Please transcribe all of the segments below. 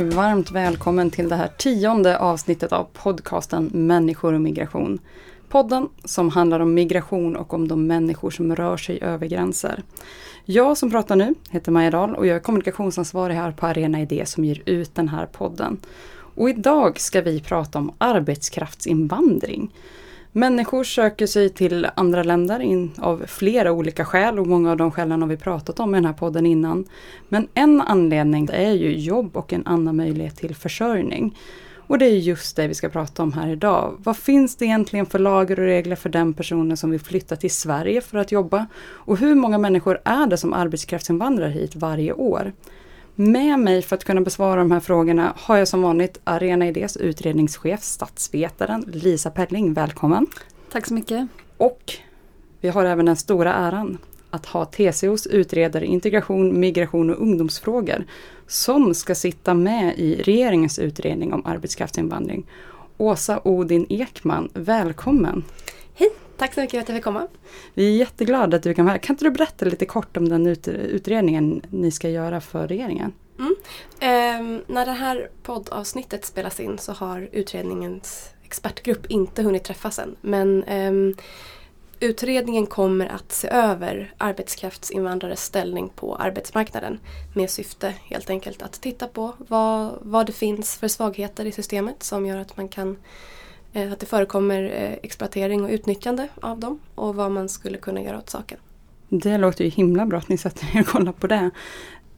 och varmt välkommen till det här tionde avsnittet av podcasten Människor och migration. Podden som handlar om migration och om de människor som rör sig över gränser. Jag som pratar nu heter Maja Dahl och jag är kommunikationsansvarig här på Arena Idé som ger ut den här podden. Och idag ska vi prata om arbetskraftsinvandring. Människor söker sig till andra länder in av flera olika skäl och många av de skälen har vi pratat om i den här podden innan. Men en anledning är ju jobb och en annan möjlighet till försörjning. Och det är just det vi ska prata om här idag. Vad finns det egentligen för lagar och regler för den personen som vill flytta till Sverige för att jobba? Och hur många människor är det som arbetskraftsinvandrar hit varje år? Med mig för att kunna besvara de här frågorna har jag som vanligt Arena Idés utredningschef, statsvetaren Lisa Pelling. Välkommen! Tack så mycket! Och vi har även den stora äran att ha TCOs utredare integration, migration och ungdomsfrågor som ska sitta med i regeringens utredning om arbetskraftsinvandring. Åsa Odin Ekman, välkommen! Hej! Tack så mycket för att jag fick komma. Vi är jätteglada att du kan vara här. Kan inte du berätta lite kort om den ut utredningen ni ska göra för regeringen? Mm. Eh, när det här poddavsnittet spelas in så har utredningens expertgrupp inte hunnit träffas än. Men eh, Utredningen kommer att se över arbetskraftsinvandrares ställning på arbetsmarknaden med syfte helt enkelt att titta på vad, vad det finns för svagheter i systemet som gör att man kan att det förekommer eh, exploatering och utnyttjande av dem och vad man skulle kunna göra åt saken. Det låter ju himla bra att ni sätter er och kollar på det.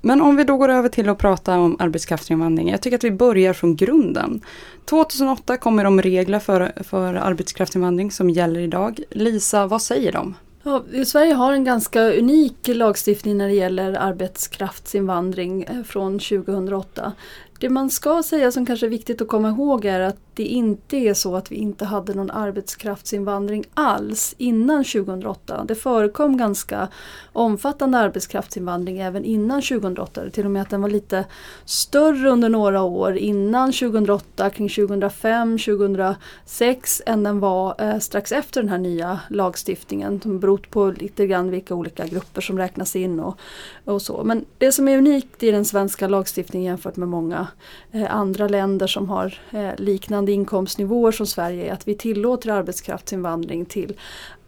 Men om vi då går över till att prata om arbetskraftsinvandring. Jag tycker att vi börjar från grunden. 2008 kommer de regler för, för arbetskraftsinvandring som gäller idag. Lisa, vad säger de? Ja, Sverige har en ganska unik lagstiftning när det gäller arbetskraftsinvandring eh, från 2008. Det man ska säga som kanske är viktigt att komma ihåg är att det inte är så att vi inte hade någon arbetskraftsinvandring alls innan 2008. Det förekom ganska omfattande arbetskraftsinvandring även innan 2008. Till och med att den var lite större under några år innan 2008, kring 2005, 2006 än den var eh, strax efter den här nya lagstiftningen. Som berott på lite grann vilka olika grupper som räknas in och, och så. Men det som är unikt i den svenska lagstiftningen jämfört med många Eh, andra länder som har eh, liknande inkomstnivåer som Sverige är att vi tillåter arbetskraftsinvandring till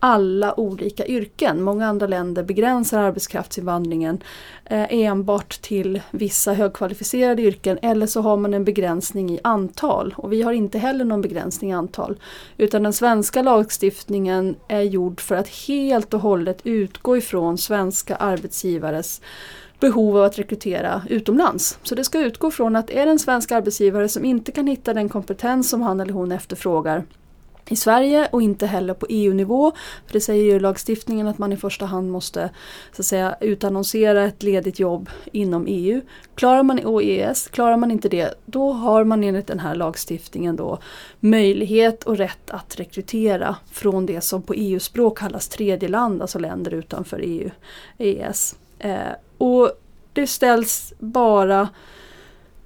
alla olika yrken. Många andra länder begränsar arbetskraftsinvandringen eh, enbart till vissa högkvalificerade yrken eller så har man en begränsning i antal. Och vi har inte heller någon begränsning i antal. Utan den svenska lagstiftningen är gjord för att helt och hållet utgå ifrån svenska arbetsgivares behov av att rekrytera utomlands. Så det ska utgå från att är det en svensk arbetsgivare som inte kan hitta den kompetens som han eller hon efterfrågar i Sverige och inte heller på EU-nivå. För det säger ju lagstiftningen att man i första hand måste så att säga, utannonsera ett ledigt jobb inom EU. Klarar man och EES, klarar man inte det då har man enligt den här lagstiftningen då möjlighet och rätt att rekrytera från det som på EU-språk kallas tredjeland, alltså länder utanför EU, EES. Eh, och det ställs bara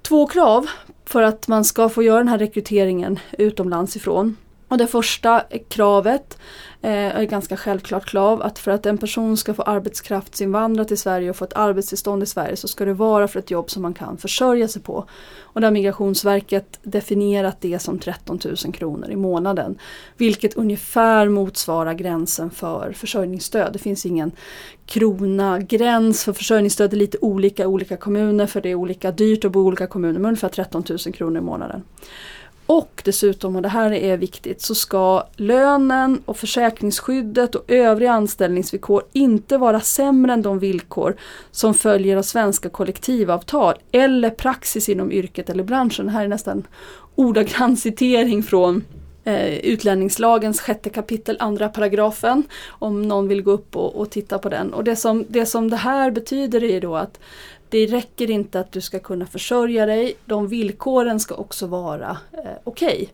två krav för att man ska få göra den här rekryteringen utomlands ifrån. Och det första kravet eh, är ganska självklart krav att för att en person ska få arbetskraftsinvandra till Sverige och få ett arbetstillstånd i Sverige så ska det vara för ett jobb som man kan försörja sig på. Och där har Migrationsverket definierat det som 13 000 kronor i månaden. Vilket ungefär motsvarar gränsen för försörjningsstöd. Det finns ingen krona gräns för försörjningsstöd. Det är lite olika i olika kommuner för det är olika dyrt att bo i olika kommuner men ungefär 13 000 kronor i månaden. Och dessutom, och det här är viktigt, så ska lönen och försäkringsskyddet och övriga anställningsvillkor inte vara sämre än de villkor som följer av svenska kollektivavtal eller praxis inom yrket eller branschen. Det här är nästan ordagrann citering från eh, utlänningslagens sjätte kapitel, andra paragrafen. Om någon vill gå upp och, och titta på den. Och det som, det som det här betyder är då att det räcker inte att du ska kunna försörja dig, de villkoren ska också vara eh, okej.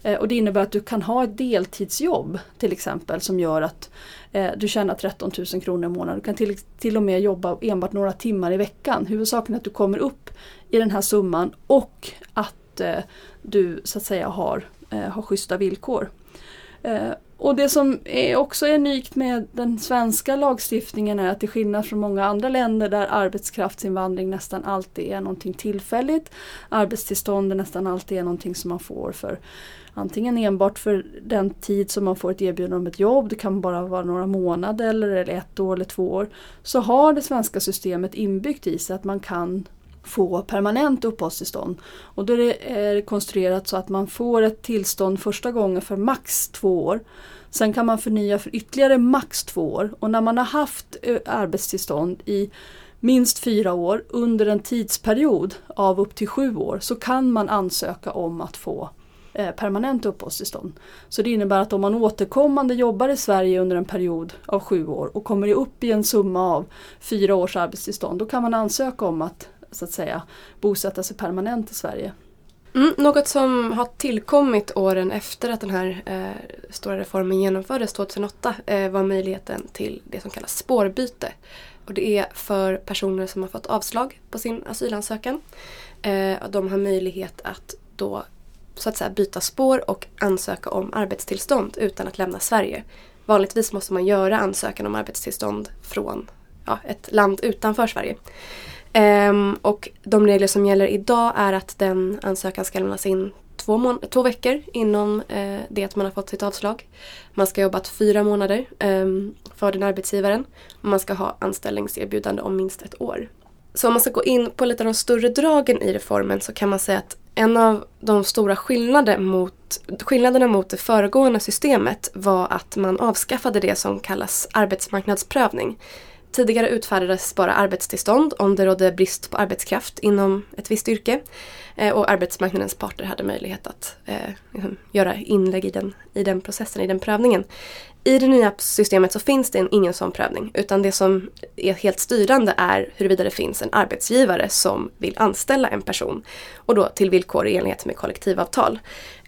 Okay. Eh, och det innebär att du kan ha ett deltidsjobb till exempel som gör att eh, du tjänar 13 000 kronor i månaden. Du kan till, till och med jobba enbart några timmar i veckan. Huvudsaken är att du kommer upp i den här summan och att eh, du så att säga har, eh, har schyssta villkor. Eh, och det som är också är unikt med den svenska lagstiftningen är att till skillnad från många andra länder där arbetskraftsinvandring nästan alltid är någonting tillfälligt, arbetstillstånd är nästan alltid är någonting som man får för antingen enbart för den tid som man får ett erbjudande om ett jobb, det kan bara vara några månader eller ett år eller två år, så har det svenska systemet inbyggt i sig att man kan få permanent uppehållstillstånd. Och då är det konstruerat så att man får ett tillstånd första gången för max två år. Sen kan man förnya för ytterligare max två år och när man har haft eh, arbetstillstånd i minst fyra år under en tidsperiod av upp till sju år så kan man ansöka om att få eh, permanent uppehållstillstånd. Så det innebär att om man återkommande jobbar i Sverige under en period av sju år och kommer upp i en summa av fyra års arbetstillstånd då kan man ansöka om att så att säga bosätta sig permanent i Sverige. Mm, något som har tillkommit åren efter att den här eh, stora reformen genomfördes 2008 eh, var möjligheten till det som kallas spårbyte. Och det är för personer som har fått avslag på sin asylansökan. Eh, de har möjlighet att då så att säga byta spår och ansöka om arbetstillstånd utan att lämna Sverige. Vanligtvis måste man göra ansökan om arbetstillstånd från ja, ett land utanför Sverige. Um, och de regler som gäller idag är att den ansökan ska lämnas in två, två veckor inom uh, det att man har fått sitt avslag. Man ska ha jobbat fyra månader um, för den arbetsgivaren. Och man ska ha anställningserbjudande om minst ett år. Så om man ska gå in på lite av de större dragen i reformen så kan man säga att en av de stora skillnader mot, skillnaderna mot det föregående systemet var att man avskaffade det som kallas arbetsmarknadsprövning. Tidigare utfärdades bara arbetstillstånd om det rådde brist på arbetskraft inom ett visst yrke. Eh, och arbetsmarknadens parter hade möjlighet att eh, liksom göra inlägg i den, i den processen, i den prövningen. I det nya systemet så finns det ingen sån prövning utan det som är helt styrande är huruvida det finns en arbetsgivare som vill anställa en person och då till villkor i enlighet med kollektivavtal.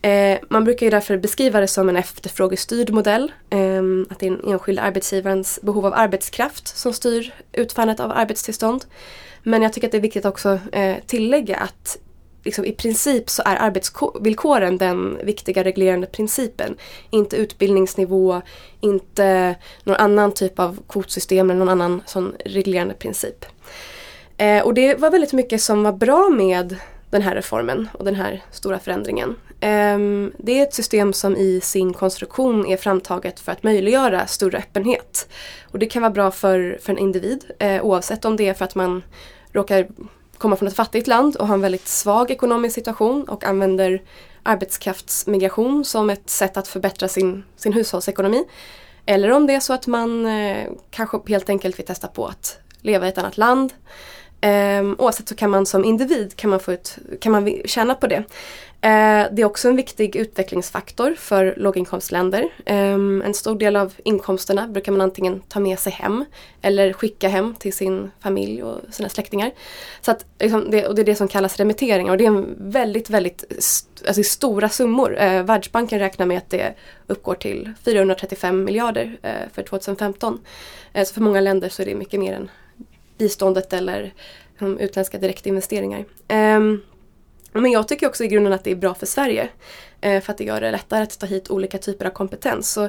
Eh, man brukar ju därför beskriva det som en efterfrågestyrd modell. Eh, att det är den enskilda arbetsgivarens behov av arbetskraft som styr utfallet av arbetstillstånd. Men jag tycker att det är viktigt också eh, tillägga att liksom, i princip så är arbetsvillkoren den viktiga reglerande principen. Inte utbildningsnivå, inte någon annan typ av kvotsystem eller någon annan sån reglerande princip. Eh, och det var väldigt mycket som var bra med den här reformen och den här stora förändringen. Eh, det är ett system som i sin konstruktion är framtaget för att möjliggöra större öppenhet. Och det kan vara bra för, för en individ eh, oavsett om det är för att man råkar komma från ett fattigt land och ha en väldigt svag ekonomisk situation och använder arbetskraftsmigration som ett sätt att förbättra sin, sin hushållsekonomi. Eller om det är så att man eh, kanske helt enkelt vill testa på att leva i ett annat land. Eh, oavsett så kan man som individ kan man, få ut, kan man tjäna på det. Eh, det är också en viktig utvecklingsfaktor för låginkomstländer. Eh, en stor del av inkomsterna brukar man antingen ta med sig hem eller skicka hem till sin familj och sina släktingar. Så att, liksom, det, och det är det som kallas remitteringar och det är en väldigt, väldigt alltså stora summor. Eh, Världsbanken räknar med att det uppgår till 435 miljarder eh, för 2015. Eh, så för många länder så är det mycket mer än biståndet eller um, utländska direktinvesteringar. Um, men jag tycker också i grunden att det är bra för Sverige. uh, för att det gör det lättare att ta hit olika typer av kompetens. Så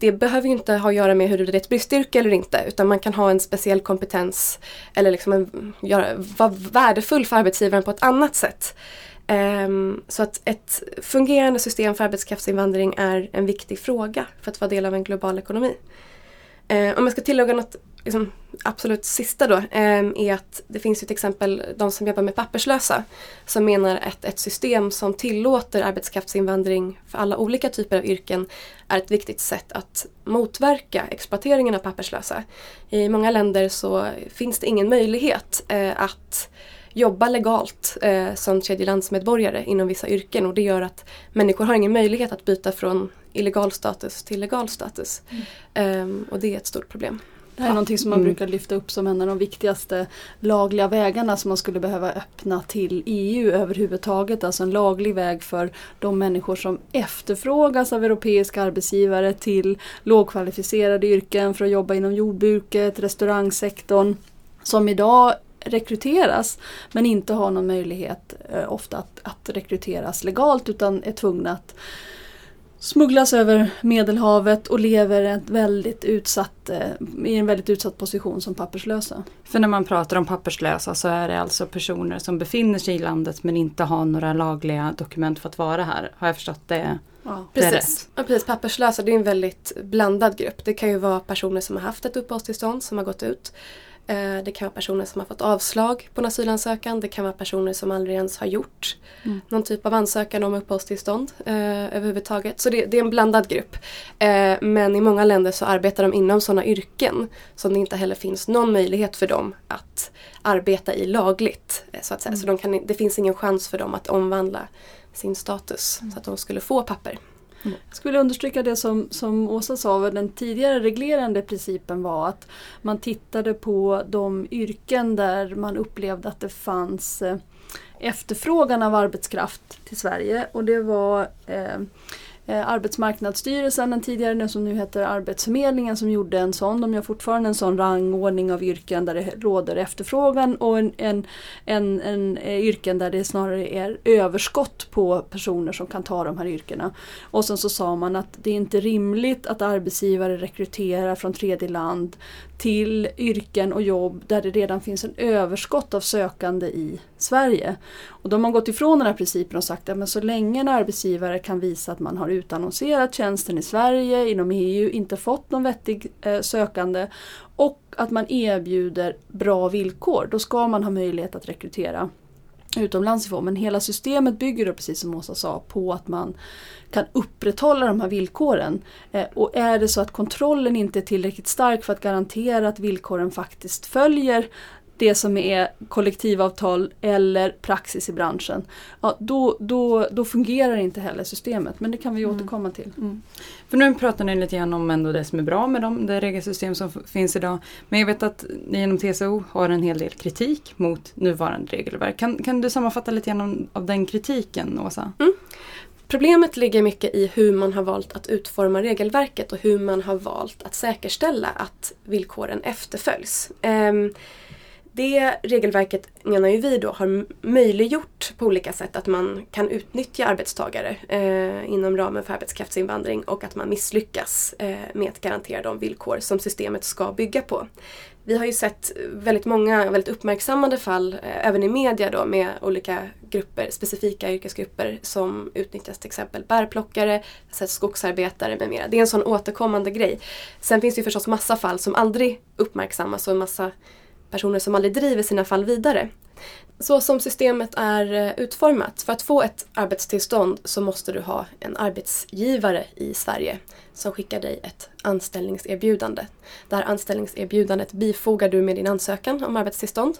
det behöver ju inte ha att göra med huruvida det är ett bristyrke eller inte utan man kan ha en speciell kompetens eller liksom en, göra, vara värdefull för arbetsgivaren på ett annat sätt. Um, så att ett fungerande system för arbetskraftsinvandring är en viktig fråga för att vara del av en global ekonomi. Uh, om jag ska tillägga något liksom, absolut sista då ehm, är att det finns ju till exempel de som jobbar med papperslösa som menar att ett system som tillåter arbetskraftsinvandring för alla olika typer av yrken är ett viktigt sätt att motverka exploateringen av papperslösa. I många länder så finns det ingen möjlighet eh, att jobba legalt eh, som tredjelandsmedborgare inom vissa yrken och det gör att människor har ingen möjlighet att byta från illegal status till legal status. Mm. Um, och det är ett stort problem. Det här är någonting som man mm. brukar lyfta upp som en av de viktigaste lagliga vägarna som man skulle behöva öppna till EU överhuvudtaget. Alltså en laglig väg för de människor som efterfrågas av europeiska arbetsgivare till lågkvalificerade yrken för att jobba inom jordbruket, restaurangsektorn. Som idag rekryteras men inte har någon möjlighet eh, ofta att, att rekryteras legalt utan är tvungna att smugglas över Medelhavet och lever ett väldigt utsatt, eh, i en väldigt utsatt position som papperslösa. För när man pratar om papperslösa så är det alltså personer som befinner sig i landet men inte har några lagliga dokument för att vara här. Har jag förstått det? Ja. Precis. Ja, precis. Papperslösa det är en väldigt blandad grupp. Det kan ju vara personer som har haft ett uppehållstillstånd som har gått ut. Eh, Det kan vara personer som har fått avslag på en asylansökan. Det kan vara personer som aldrig ens har gjort Mm. någon typ av ansökan om uppehållstillstånd eh, överhuvudtaget. Så det, det är en blandad grupp. Eh, men i många länder så arbetar de inom sådana yrken som det inte heller finns någon möjlighet för dem att arbeta i lagligt. eh, Så att säga. Så de kan, det finns ingen chans för dem att omvandla sin status så att de skulle få papper. Jag skulle understryka det som, som Åsa sa, den tidigare reglerande principen var att man tittade på de yrken där man upplevde att det fanns eh, efterfrågan av arbetskraft till Sverige. Och det var eh, Eh, Arbetsmarknadsstyrelsen, den tidigare den som nu heter Arbetsförmedlingen som gjorde en sån. De gör fortfarande en sån rangordning av yrken där det råder efterfrågan och en, en, en, en eh, yrken där det snarare är överskott på personer som kan ta de här yrkena. Och sen så sa man att det är inte rimligt att arbetsgivare rekryterar från tredje land till yrken och jobb där det redan finns en överskott av sökande i Sverige. Och de har gått ifrån den här principen och sagt att men så länge en arbetsgivare kan visa att man har utannonserat tjänsten i Sverige, inom EU, inte fått någon vettig eh, sökande och att man erbjuder bra villkor, då ska man ha möjlighet att rekrytera utomlands ifrån. Men hela systemet bygger då, precis som Åsa sa, på att man kan upprätthålla de här villkoren. Eh, och är det så att kontrollen inte är tillräckligt stark för att garantera att villkoren faktiskt följer det som är kollektivavtal eller praxis i branschen, ja, då, då, då fungerar inte heller systemet. Men det kan vi Mm. återkomma till. För nu pratar ni lite grann om ändå det som är bra med dem, det regelsystem som finns idag. Men jag vet att ni inom TCO har en hel del kritik mot nuvarande regelverk. Kan, kan du sammanfatta lite grann om, av den kritiken, Åsa? Problemet ligger mycket i hur man har valt att utforma regelverket och hur man har valt att säkerställa att villkoren efterföljs. Det regelverket menar ju vi då har möjliggjort på olika sätt att man kan utnyttja arbetstagare eh, inom ramen för arbetskraftsinvandring och att man misslyckas eh, med att garantera de villkor som systemet ska bygga på. Vi har ju sett väldigt många väldigt uppmärksammade fall eh, även i media då med olika grupper, specifika yrkesgrupper som utnyttjas till exempel bärplockare, skogsarbetare med mera. Det är en sån återkommande grej. Sen finns det ju förstås massa fall som aldrig uppmärksammas och en massa personer som aldrig driver sina fall vidare. Så som systemet är eh, utformat, för att få ett arbetstillstånd så måste du ha en arbetsgivare i Sverige som skickar dig ett anställningserbjudande. Det här anställningserbjudandet bifogar du med din ansökan om arbetstillstånd.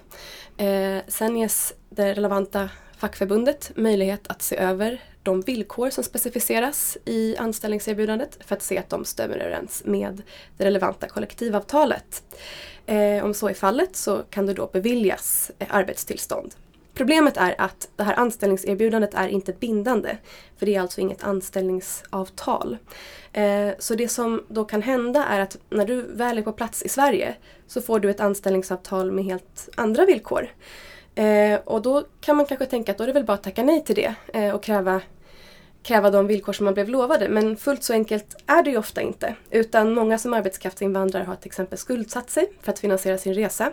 Eh, sen ges det relevanta fackförbundet möjlighet att se över de villkor som specificeras i anställningserbjudandet för att se att de stämmer överens med det relevanta kollektivavtalet. Eh, om så är fallet så kan du då beviljas eh, arbetstillstånd. Problemet är att det här anställningserbjudandet är inte bindande. För det är alltså inget anställningsavtal. Eh, så det som då kan hända är att när du väl är på plats i Sverige så får du ett anställningsavtal med helt andra villkor. Eh, och då kan man kanske tänka att då är det väl bara att tacka nej till det eh, och kräva kräva de villkor som man blev lovade. Men fullt så enkelt är det ju ofta inte. Utan många som arbetskraftsinvandrare har till exempel skuldsatt sig för att finansiera sin resa.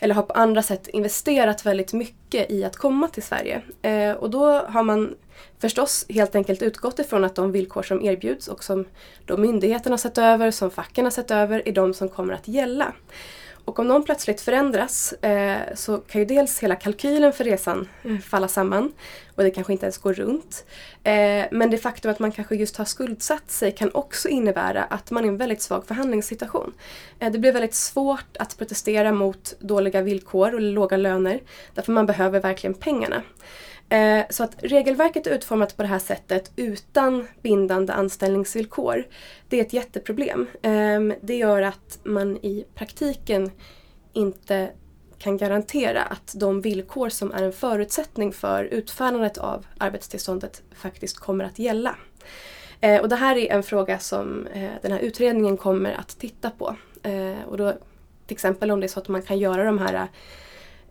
Eller har på andra sätt investerat väldigt mycket i att komma till Sverige. Eh, och då har man förstås helt enkelt utgått ifrån att de villkor som erbjuds och som då myndigheterna har sett över, som facken har sett över, är de som kommer att gälla. Och om de plötsligt förändras eh, så kan ju dels hela kalkylen för resan eh, falla samman och det kanske inte ens går runt. Eh, men det faktum att man kanske just har skuldsatt sig kan också innebära att man är i en väldigt svag förhandlingssituation. Eh, det blir väldigt svårt att protestera mot dåliga villkor och låga löner därför man behöver verkligen pengarna. Eh, Så att regelverket är utformat på det här sättet utan bindande anställningsvillkor. Det är ett jätteproblem. Ehm, det gör att man i praktiken inte kan garantera att de villkor som är en förutsättning för utfärdandet av arbetstillståndet faktiskt kommer att gälla. Eh, Och det här är en fråga som eh, den här utredningen kommer att titta på. Eh, och då, till exempel om det är så att man kan göra de här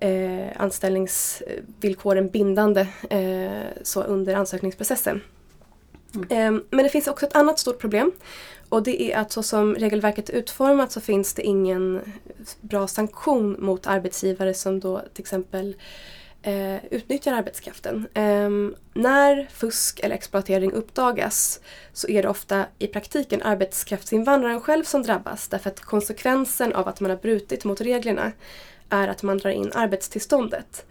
eh, anställningsvillkoren bindande eh, så under ansökningsprocessen. Mm. Men det finns också ett annat stort problem. Och det är att så som regelverket är utformat så finns det ingen bra sanktion mot arbetsgivare som då till exempel eh, utnyttjar arbetskraften. Eh, när fusk eller exploatering uppdagas så är det ofta i praktiken arbetskraftsinvandraren själv som drabbas därför att konsekvensen av att man har brutit mot reglerna är att man drar in arbetstillståndet.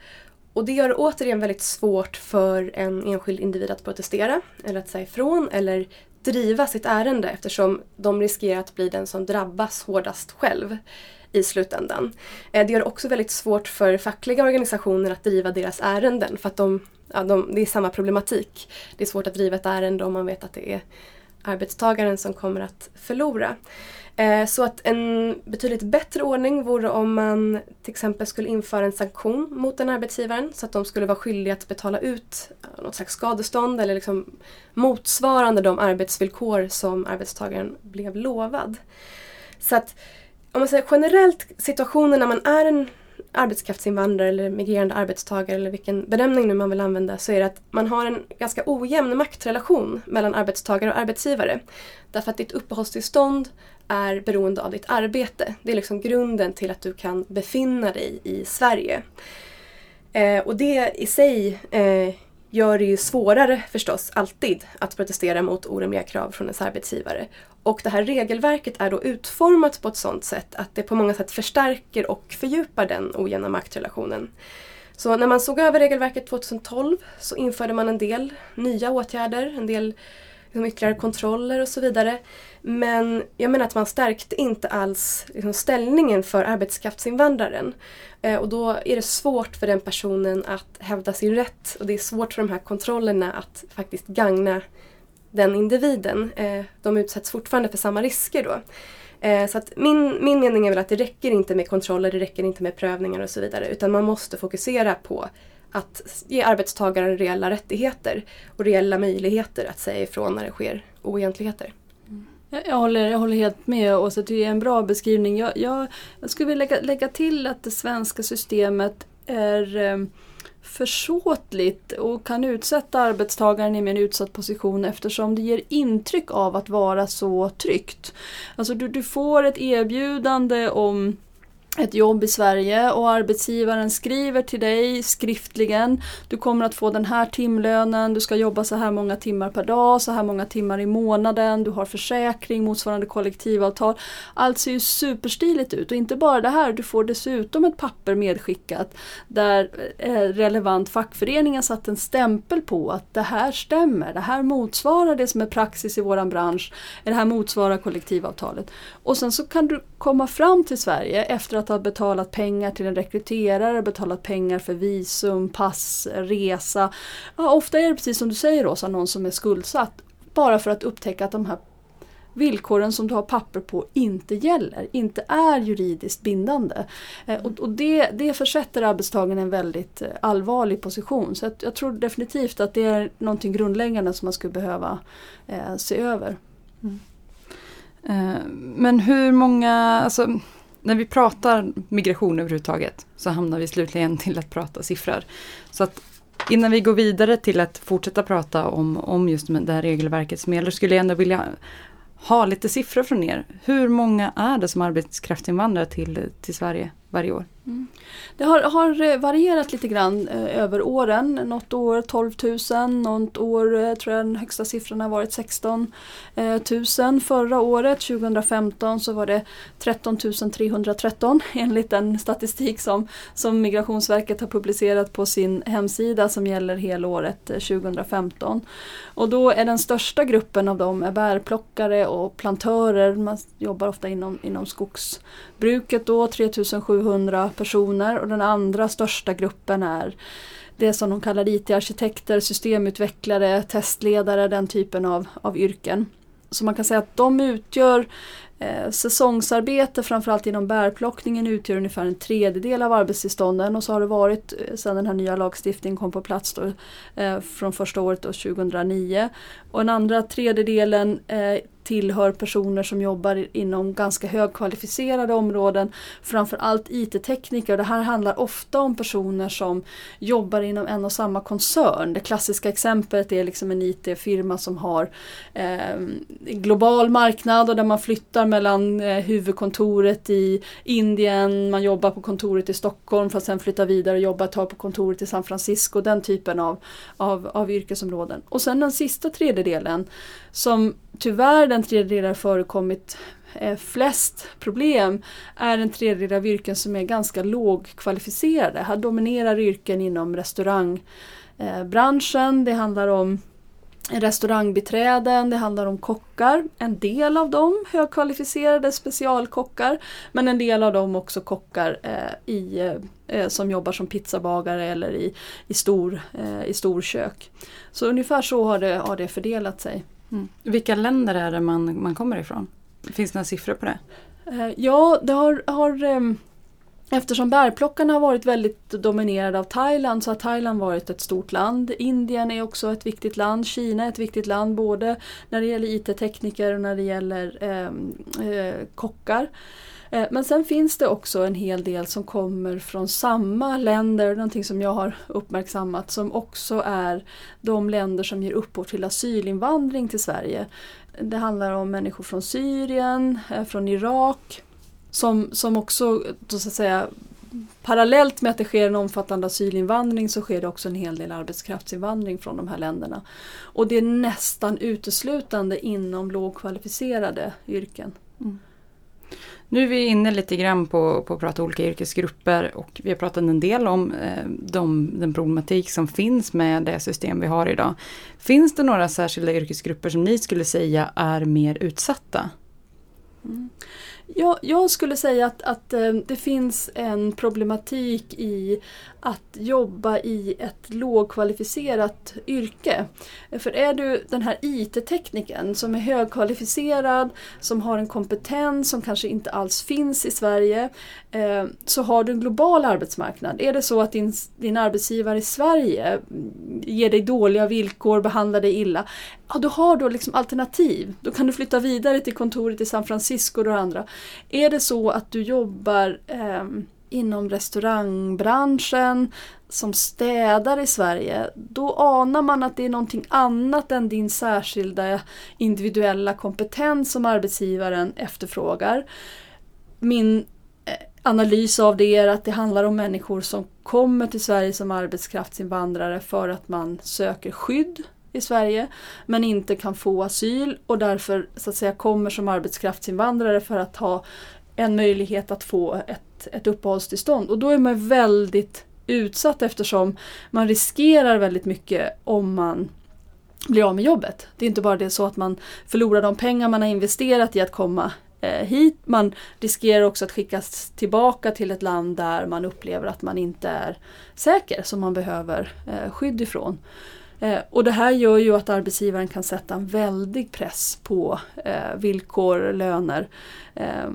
Och det gör det återigen väldigt svårt för en enskild individ att protestera eller att säga ifrån eller driva sitt ärende eftersom de riskerar att bli den som drabbas hårdast själv i slutändan. Eh, det gör det också väldigt svårt för fackliga organisationer att driva deras ärenden för att de, ja, de, det är samma problematik. Det är svårt att driva ett ärende om man vet att det är arbetstagaren som kommer att förlora. Eh, så att en betydligt bättre ordning vore om man till exempel skulle införa en sanktion mot den arbetsgivaren så att de skulle vara skyldiga att betala ut eh, något slags skadestånd eller liksom motsvarande de arbetsvillkor som arbetstagaren blev lovad. Så att om man säger generellt situationen när man är en arbetskraftsinvandrare eller migrerande arbetstagare eller vilken benämning nu man vill använda så är det att man har en ganska ojämn maktrelation mellan arbetstagare och arbetsgivare. Därför att ditt uppehållstillstånd är beroende av ditt arbete. Det är liksom grunden till att du kan befinna dig i Sverige. Eh, och det i sig eh, gör det ju svårare förstås alltid att protestera mot orimliga krav från ens arbetsgivare. Och det här regelverket är då utformat på ett sådant sätt att det på många sätt förstärker och fördjupar den ojämna maktrelationen. Så när man såg över regelverket 2012 så införde man en del nya åtgärder, en del liksom ytterligare kontroller och så vidare. Men jag menar att man stärkte inte alls liksom, ställningen för arbetskraftsinvandraren. Eh, och då är det svårt för den personen att hävda sin rätt och det är svårt för de här kontrollerna att faktiskt gagna den individen. Eh, de utsätts fortfarande för samma risker då. Eh, så att min, min mening är väl att det räcker inte med kontroller, det räcker inte med prövningar och så vidare utan man måste fokusera på att ge arbetstagaren reella rättigheter och reella möjligheter att säga ifrån när det sker oegentligheter. Mm. Jag håller, jag håller helt med Åsa, det är en bra beskrivning. Jag, jag, jag skulle vilja lägga, lägga till att det svenska systemet är eh, försåtligt och kan utsätta arbetstagaren i en utsatt position eftersom det ger intryck av att vara så tryggt. Alltså du, du får ett erbjudande om ett jobb i Sverige och arbetsgivaren skriver till dig skriftligen Du kommer att få den här timlönen, du ska jobba så här många timmar per dag, så här många timmar i månaden, du har försäkring, motsvarande kollektivavtal. Allt ser ju superstiligt ut och inte bara det här, du får dessutom ett papper medskickat där eh, relevant fackförening har satt en stämpel på att det här stämmer, det här motsvarar det som är praxis i våran bransch, det här motsvarar kollektivavtalet. Och sen så kan du komma fram till Sverige efter att ha betalat pengar till en rekryterare, betalat pengar för visum, pass, resa. Ja, ofta är det precis som du säger Åsa, någon som är skuldsatt. Bara för att upptäcka att de här villkoren som du har papper på inte gäller, inte är juridiskt bindande. Eh, och, det, det försätter arbetstagaren i en väldigt eh, allvarlig position. Så jag tror definitivt att det är någonting grundläggande som man skulle behöva eh, se över. Mm. Men hur många, alltså när vi pratar migration överhuvudtaget så hamnar vi slutligen till att prata siffror. Så att innan vi går vidare till att fortsätta prata om, om just det här regelverket som gäller skulle jag ändå vilja ha lite siffror från er. Hur många är det som arbetskraftsinvandrar till, till Sverige varje år? Mm. Det har, har, varierat lite grann eh, över åren. Något år 12 000, något år eh, tror jag den högsta siffran har varit 16 000. Eh, Förra året, 2015, så var det 13 313 enligt den statistik som, som Migrationsverket har publicerat på sin hemsida som gäller helåret 2015. Och då är den största gruppen av dem är bärplockare och plantörer. Man jobbar ofta inom, inom skogsbruket då, 3700 personer och den andra största gruppen är det som de kallar IT-arkitekter, systemutvecklare, testledare, den typen av, av yrken. Så man kan säga att de utgör eh, säsongsarbete, framförallt inom bärplockningen, utgör ungefär en tredjedel av arbetstillstånden och så har det varit eh, sedan den här nya lagstiftningen kom på plats då, eh, från första året då, 2009. Och den andra tredjedelen eh, tillhör personer som jobbar inom ganska högkvalificerade områden. Framförallt IT-tekniker. Det här handlar ofta om personer som jobbar inom en och samma koncern. Det klassiska exemplet är liksom en IT-firma som har eh, global marknad och där man flyttar mellan eh, huvudkontoret i Indien, man jobbar på kontoret i Stockholm för att sen flytta vidare och jobba ett tag på kontoret i San Francisco. Den typen av, av, av yrkesområden. Och sen den sista tredjedelen som tyvärr den tredjedel har förekommit eh, flest problem är en tredjedel av yrken som är ganska lågkvalificerade. Här dominerar yrken inom restaurangbranschen. Eh, det handlar om restaurangbiträden, det handlar om kockar. En del av dem högkvalificerade specialkockar men en del av dem också kockar eh, i, eh, som jobbar som pizzabagare eller i, i, stor, eh, i storkök. Så ungefär så har det, har det fördelat sig. Mm. Vilka länder är det man, man kommer ifrån? Finns det några siffror på det? Eh, ja, det har, har ehm, Eftersom bärplockarna har varit väldigt dominerade av Thailand så har Thailand varit ett stort land. Indien är också ett viktigt land. Kina är ett viktigt land både när det gäller IT-tekniker och när det gäller ehm, eh, kockar. Eh, men sen finns det också en hel del som kommer från samma länder, någonting som jag har uppmärksammat, som också är de länder som ger upphov till asylinvandring till Sverige. Det handlar om människor från Syrien, eh, från Irak, som, som också så att säga, parallellt med att det sker en omfattande asylinvandring så sker det också en hel del arbetskraftsinvandring från de här länderna. Och det är nästan uteslutande inom lågkvalificerade yrken. Mm. Nu är vi inne lite grann på, på att prata olika yrkesgrupper och vi har pratat en del om eh, de, den problematik som finns med det system vi har idag. Finns det några särskilda yrkesgrupper som ni skulle säga är mer utsatta? Mm. Jag, jag skulle säga att, att eh, det finns en problematik i att jobba i ett lågkvalificerat yrke. För är du den här IT-tekniken som är högkvalificerad, som har en kompetens som kanske inte alls finns i Sverige, eh, så har du en global arbetsmarknad. Är det så att din, din arbetsgivare i Sverige ger dig dåliga villkor, behandlar dig illa, ja då har du liksom alternativ. Då kan du flytta vidare till kontoret i San Francisco och andra. Är det så att du jobbar eh, inom restaurangbranschen, som städar i Sverige, då anar man att det är någonting annat än din särskilda individuella kompetens som arbetsgivaren efterfrågar. Min eh, analys av det är att det handlar om människor som kommer till Sverige som arbetskraftsinvandrare för att man söker skydd i Sverige men inte kan få asyl och därför så att säga kommer som arbetskraftsinvandrare för att ha en möjlighet att få ett, ett uppehållstillstånd. Och då är man väldigt utsatt eftersom man riskerar väldigt mycket om man blir av med jobbet. Det är inte bara det så att man förlorar de pengar man har investerat i att komma eh, hit. Man riskerar också att skickas tillbaka till ett land där man upplever att man inte är säker, som man behöver eh, skydd ifrån. Eh, och det här gör ju att arbetsgivaren kan sätta en väldig press på eh, villkor, löner. Eh,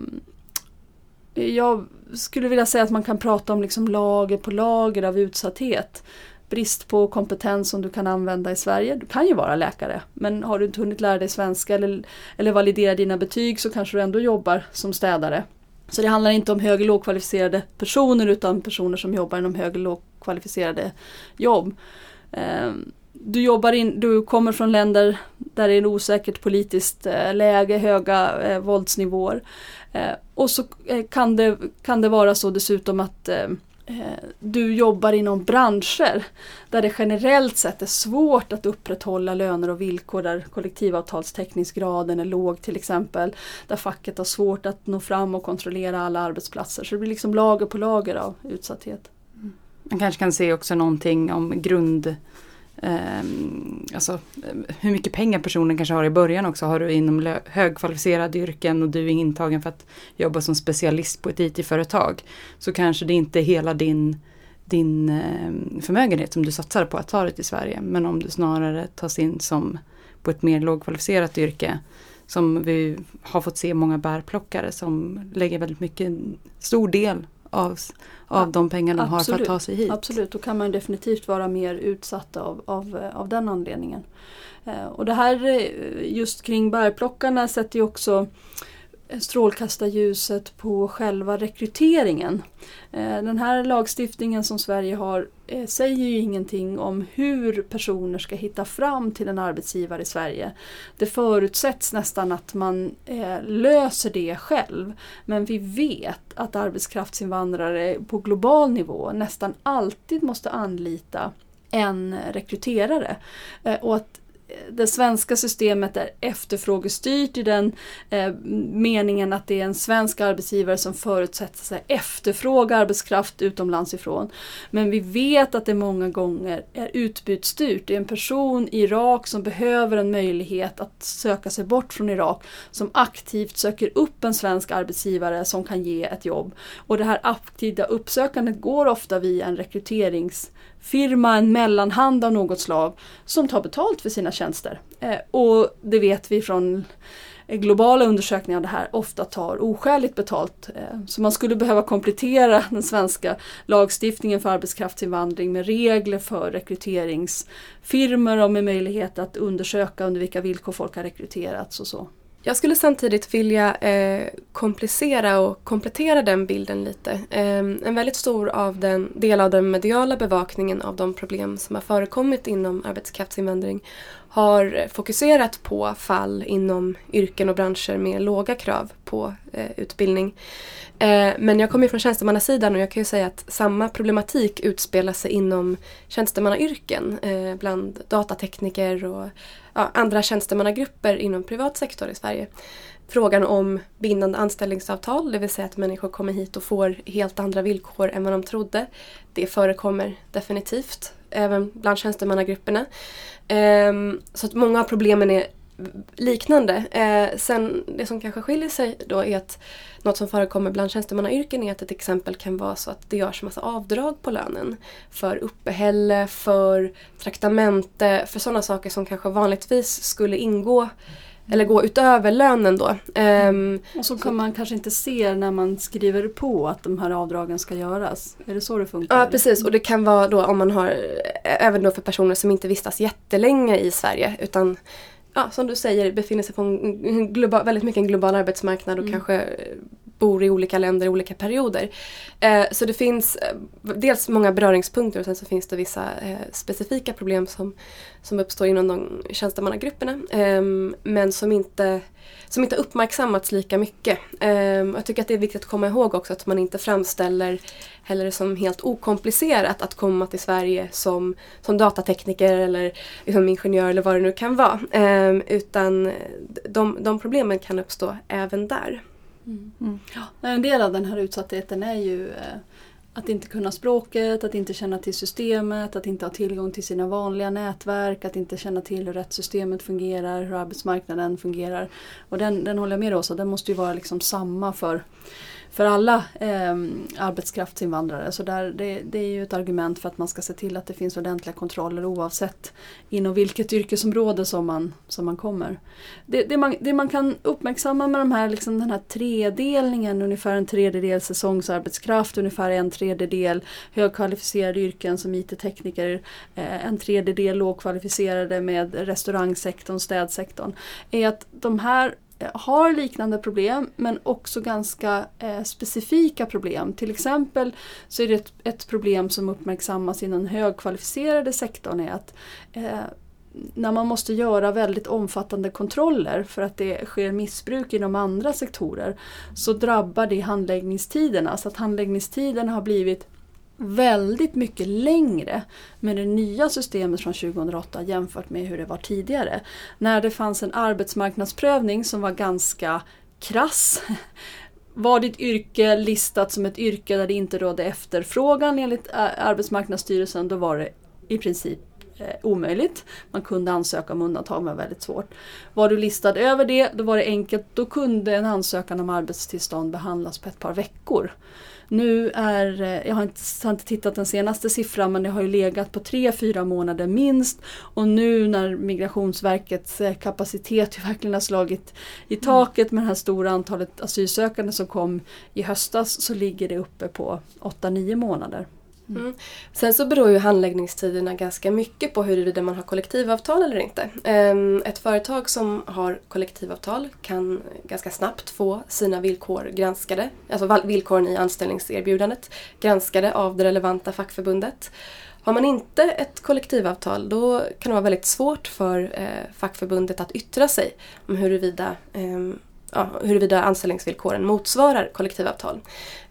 jag skulle vilja säga att man kan prata om liksom lager på lager av utsatthet. Brist på kompetens som du kan använda i Sverige. Du kan ju vara läkare men har du inte hunnit lära dig svenska eller, eller validera dina betyg så kanske du ändå jobbar som städare. Så det handlar inte om hög och lågkvalificerade personer utan personer som jobbar inom hög och lågkvalificerade jobb. Ehm, du jobbar in, du kommer från länder där det är ett osäkert politiskt eh, läge, höga eh, våldsnivåer. Eh, och så eh, kan, det, kan det vara så dessutom att eh, eh du jobbar inom branscher där det generellt sett är svårt att upprätthålla löner och villkor där kollektivavtalstäckningsgraden är låg till exempel. Där facket har svårt att nå fram och kontrollera alla arbetsplatser. Så det blir liksom lager på lager av utsatthet. Man kanske kan se också någonting om grund Ehm, alltså, hur mycket pengar personen kanske har i början också. Har du inom högkvalificerade yrken och du är intagen för att jobba som specialist på ett IT-företag. Så kanske det inte är hela din, din eh, förmögenhet som du satsar på att ta dig till Sverige. Men om du snarare tas in som på ett mer lågkvalificerat yrke. Som vi har fått se många bärplockare som lägger väldigt mycket, stor del av, av de pengar de Absolut. har för att ta sig hit. Absolut, då kan man definitivt vara mer utsatt av, av, av den anledningen. Eh, och det här eh, just kring bärplockarna sätter ju också strålkastarljuset på själva rekryteringen. Eh, den här lagstiftningen som Sverige har eh, säger ju ingenting om hur personer ska hitta fram till en arbetsgivare i Sverige. Det förutsätts nästan att man eh, löser det själv. Men vi vet att arbetskraftsinvandrare på global nivå nästan alltid måste anlita en rekryterare. Och att Eh, det svenska systemet är efterfrågestyrt i den eh, meningen att det är en svensk arbetsgivare som förutsätter sig efterfråga arbetskraft utomlands ifrån. Men vi vet att det många gånger är utbudsstyrt. Det är en person i Irak som behöver en möjlighet att söka sig bort från Irak som aktivt söker upp en svensk arbetsgivare som kan ge ett jobb. Och det här aktiva uppsökandet går ofta via en rekryterings firma, en mellanhand av något slag som tar betalt för sina tjänster. Eh, och det vet vi från globala undersökningar det här ofta tar oskäligt betalt. Eh, så man skulle behöva komplettera den svenska lagstiftningen för arbetskraftsinvandring med regler för rekryteringsfirmor och med möjlighet att undersöka under vilka villkor folk har rekryterats och så. Jag skulle samtidigt vilja eh, komplicera och komplettera den bilden lite. Eh, en väldigt stor av den, del av den mediala bevakningen av de problem som har förekommit inom arbetskraftsinvandring har eh, fokuserat på fall inom yrken och branscher med låga krav på eh, utbildning. Eh, men jag kommer från tjänstemannasidan och jag kan ju säga att samma problematik utspelar sig inom tjänstemannayrken eh, bland datatekniker och ja, andra tjänstemannagrupper inom privat sektor i Sverige. Frågan om bindande anställningsavtal, det vill säga att människor kommer hit och får helt andra villkor än vad de trodde. Det förekommer definitivt, även bland tjänstemannagrupperna. Ehm, så att många av problemen är liknande. Eh, sen det som kanske skiljer sig då är att något som förekommer bland tjänstemannayrken är att ett exempel kan vara så att det görs massa avdrag på lönen. För uppehälle, för traktamente, för sådana saker som kanske vanligtvis skulle ingå eller gå utöver lönen då. Um, och så kan så, man kanske inte se när man skriver på att de här avdragen ska göras. Är det så det funkar? Ja precis och det kan vara då om man har även då för personer som inte vistas jättelänge i Sverige utan ja, som du säger befinner sig på en global, väldigt mycket en global arbetsmarknad och mm. kanske bor i olika länder i olika perioder. Eh, så det finns eh, dels många beröringspunkter och sen så finns det vissa eh, specifika problem som, som uppstår inom de tjänstemannagrupperna ehm, men som inte, som inte uppmärksammats lika mycket. Ehm, jag tycker att det är viktigt att komma ihåg också att man inte framställer heller som helt okomplicerat att komma till Sverige som, som datatekniker eller liksom ingenjör eller vad det nu kan vara. Ehm, utan de, de problemen kan uppstå även där. Mm. Mm. En del av den här utsattheten är ju eh, att inte kunna språket, att inte känna till systemet, att inte ha tillgång till sina vanliga nätverk, att inte känna till hur rättssystemet fungerar, hur arbetsmarknaden fungerar. Och den, den håller jag med Rosa, den måste ju vara liksom samma för för alla eh, arbetskraftsinvandrare. Så där, det, det, är ju ett argument för att man ska se till att det finns ordentliga kontroller oavsett inom vilket yrkesområde som man, som man kommer. Det, det, man, det man kan uppmärksamma med de här, liksom den här tredelningen, ungefär en tredjedel säsongsarbetskraft, ungefär en tredjedel högkvalificerade yrken som IT-tekniker, eh, en tredjedel lågkvalificerade med restaurangsektorn, städsektorn, är att de här Eh, har liknande problem men också ganska eh, specifika problem. Till exempel så är det ett, ett, problem som uppmärksammas inom den högkvalificerade sektorn är att eh, när man måste göra väldigt omfattande kontroller för att det sker missbruk inom andra sektorer så drabbar det handläggningstiderna. Så att handläggningstiderna har blivit väldigt mycket längre med det nya systemet från 2008 jämfört med hur det var tidigare. När det fanns en arbetsmarknadsprövning som var ganska krass. Var ditt yrke listat som ett yrke där det inte rådde efterfrågan enligt Arbetsmarknadsstyrelsen då var det i princip eh, omöjligt. Man kunde ansöka om undantag men väldigt svårt. Var du listad över det, då var det enkelt. Då kunde en ansökan om arbetstillstånd behandlas på ett par veckor. Nu är, eh, jag har inte, har inte tittat den senaste siffran men det har ju legat på tre fyra månader minst. Och nu när Migrationsverkets eh, kapacitet verkligen har slagit i taket med det här stora antalet asylsökande som kom i höstas så ligger det uppe på 8-9 månader. Mm. Sen så beror ju handläggningstiderna ganska mycket på huruvida man har kollektivavtal eller inte. Ehm, ett företag som har kollektivavtal kan ganska snabbt få sina villkor granskade, alltså villkoren i anställningserbjudandet, granskade av det relevanta fackförbundet. Har man inte ett kollektivavtal då kan det vara väldigt svårt för eh, fackförbundet att yttra sig om huruvida ehm, ja, huruvida anställningsvillkoren motsvarar kollektivavtal.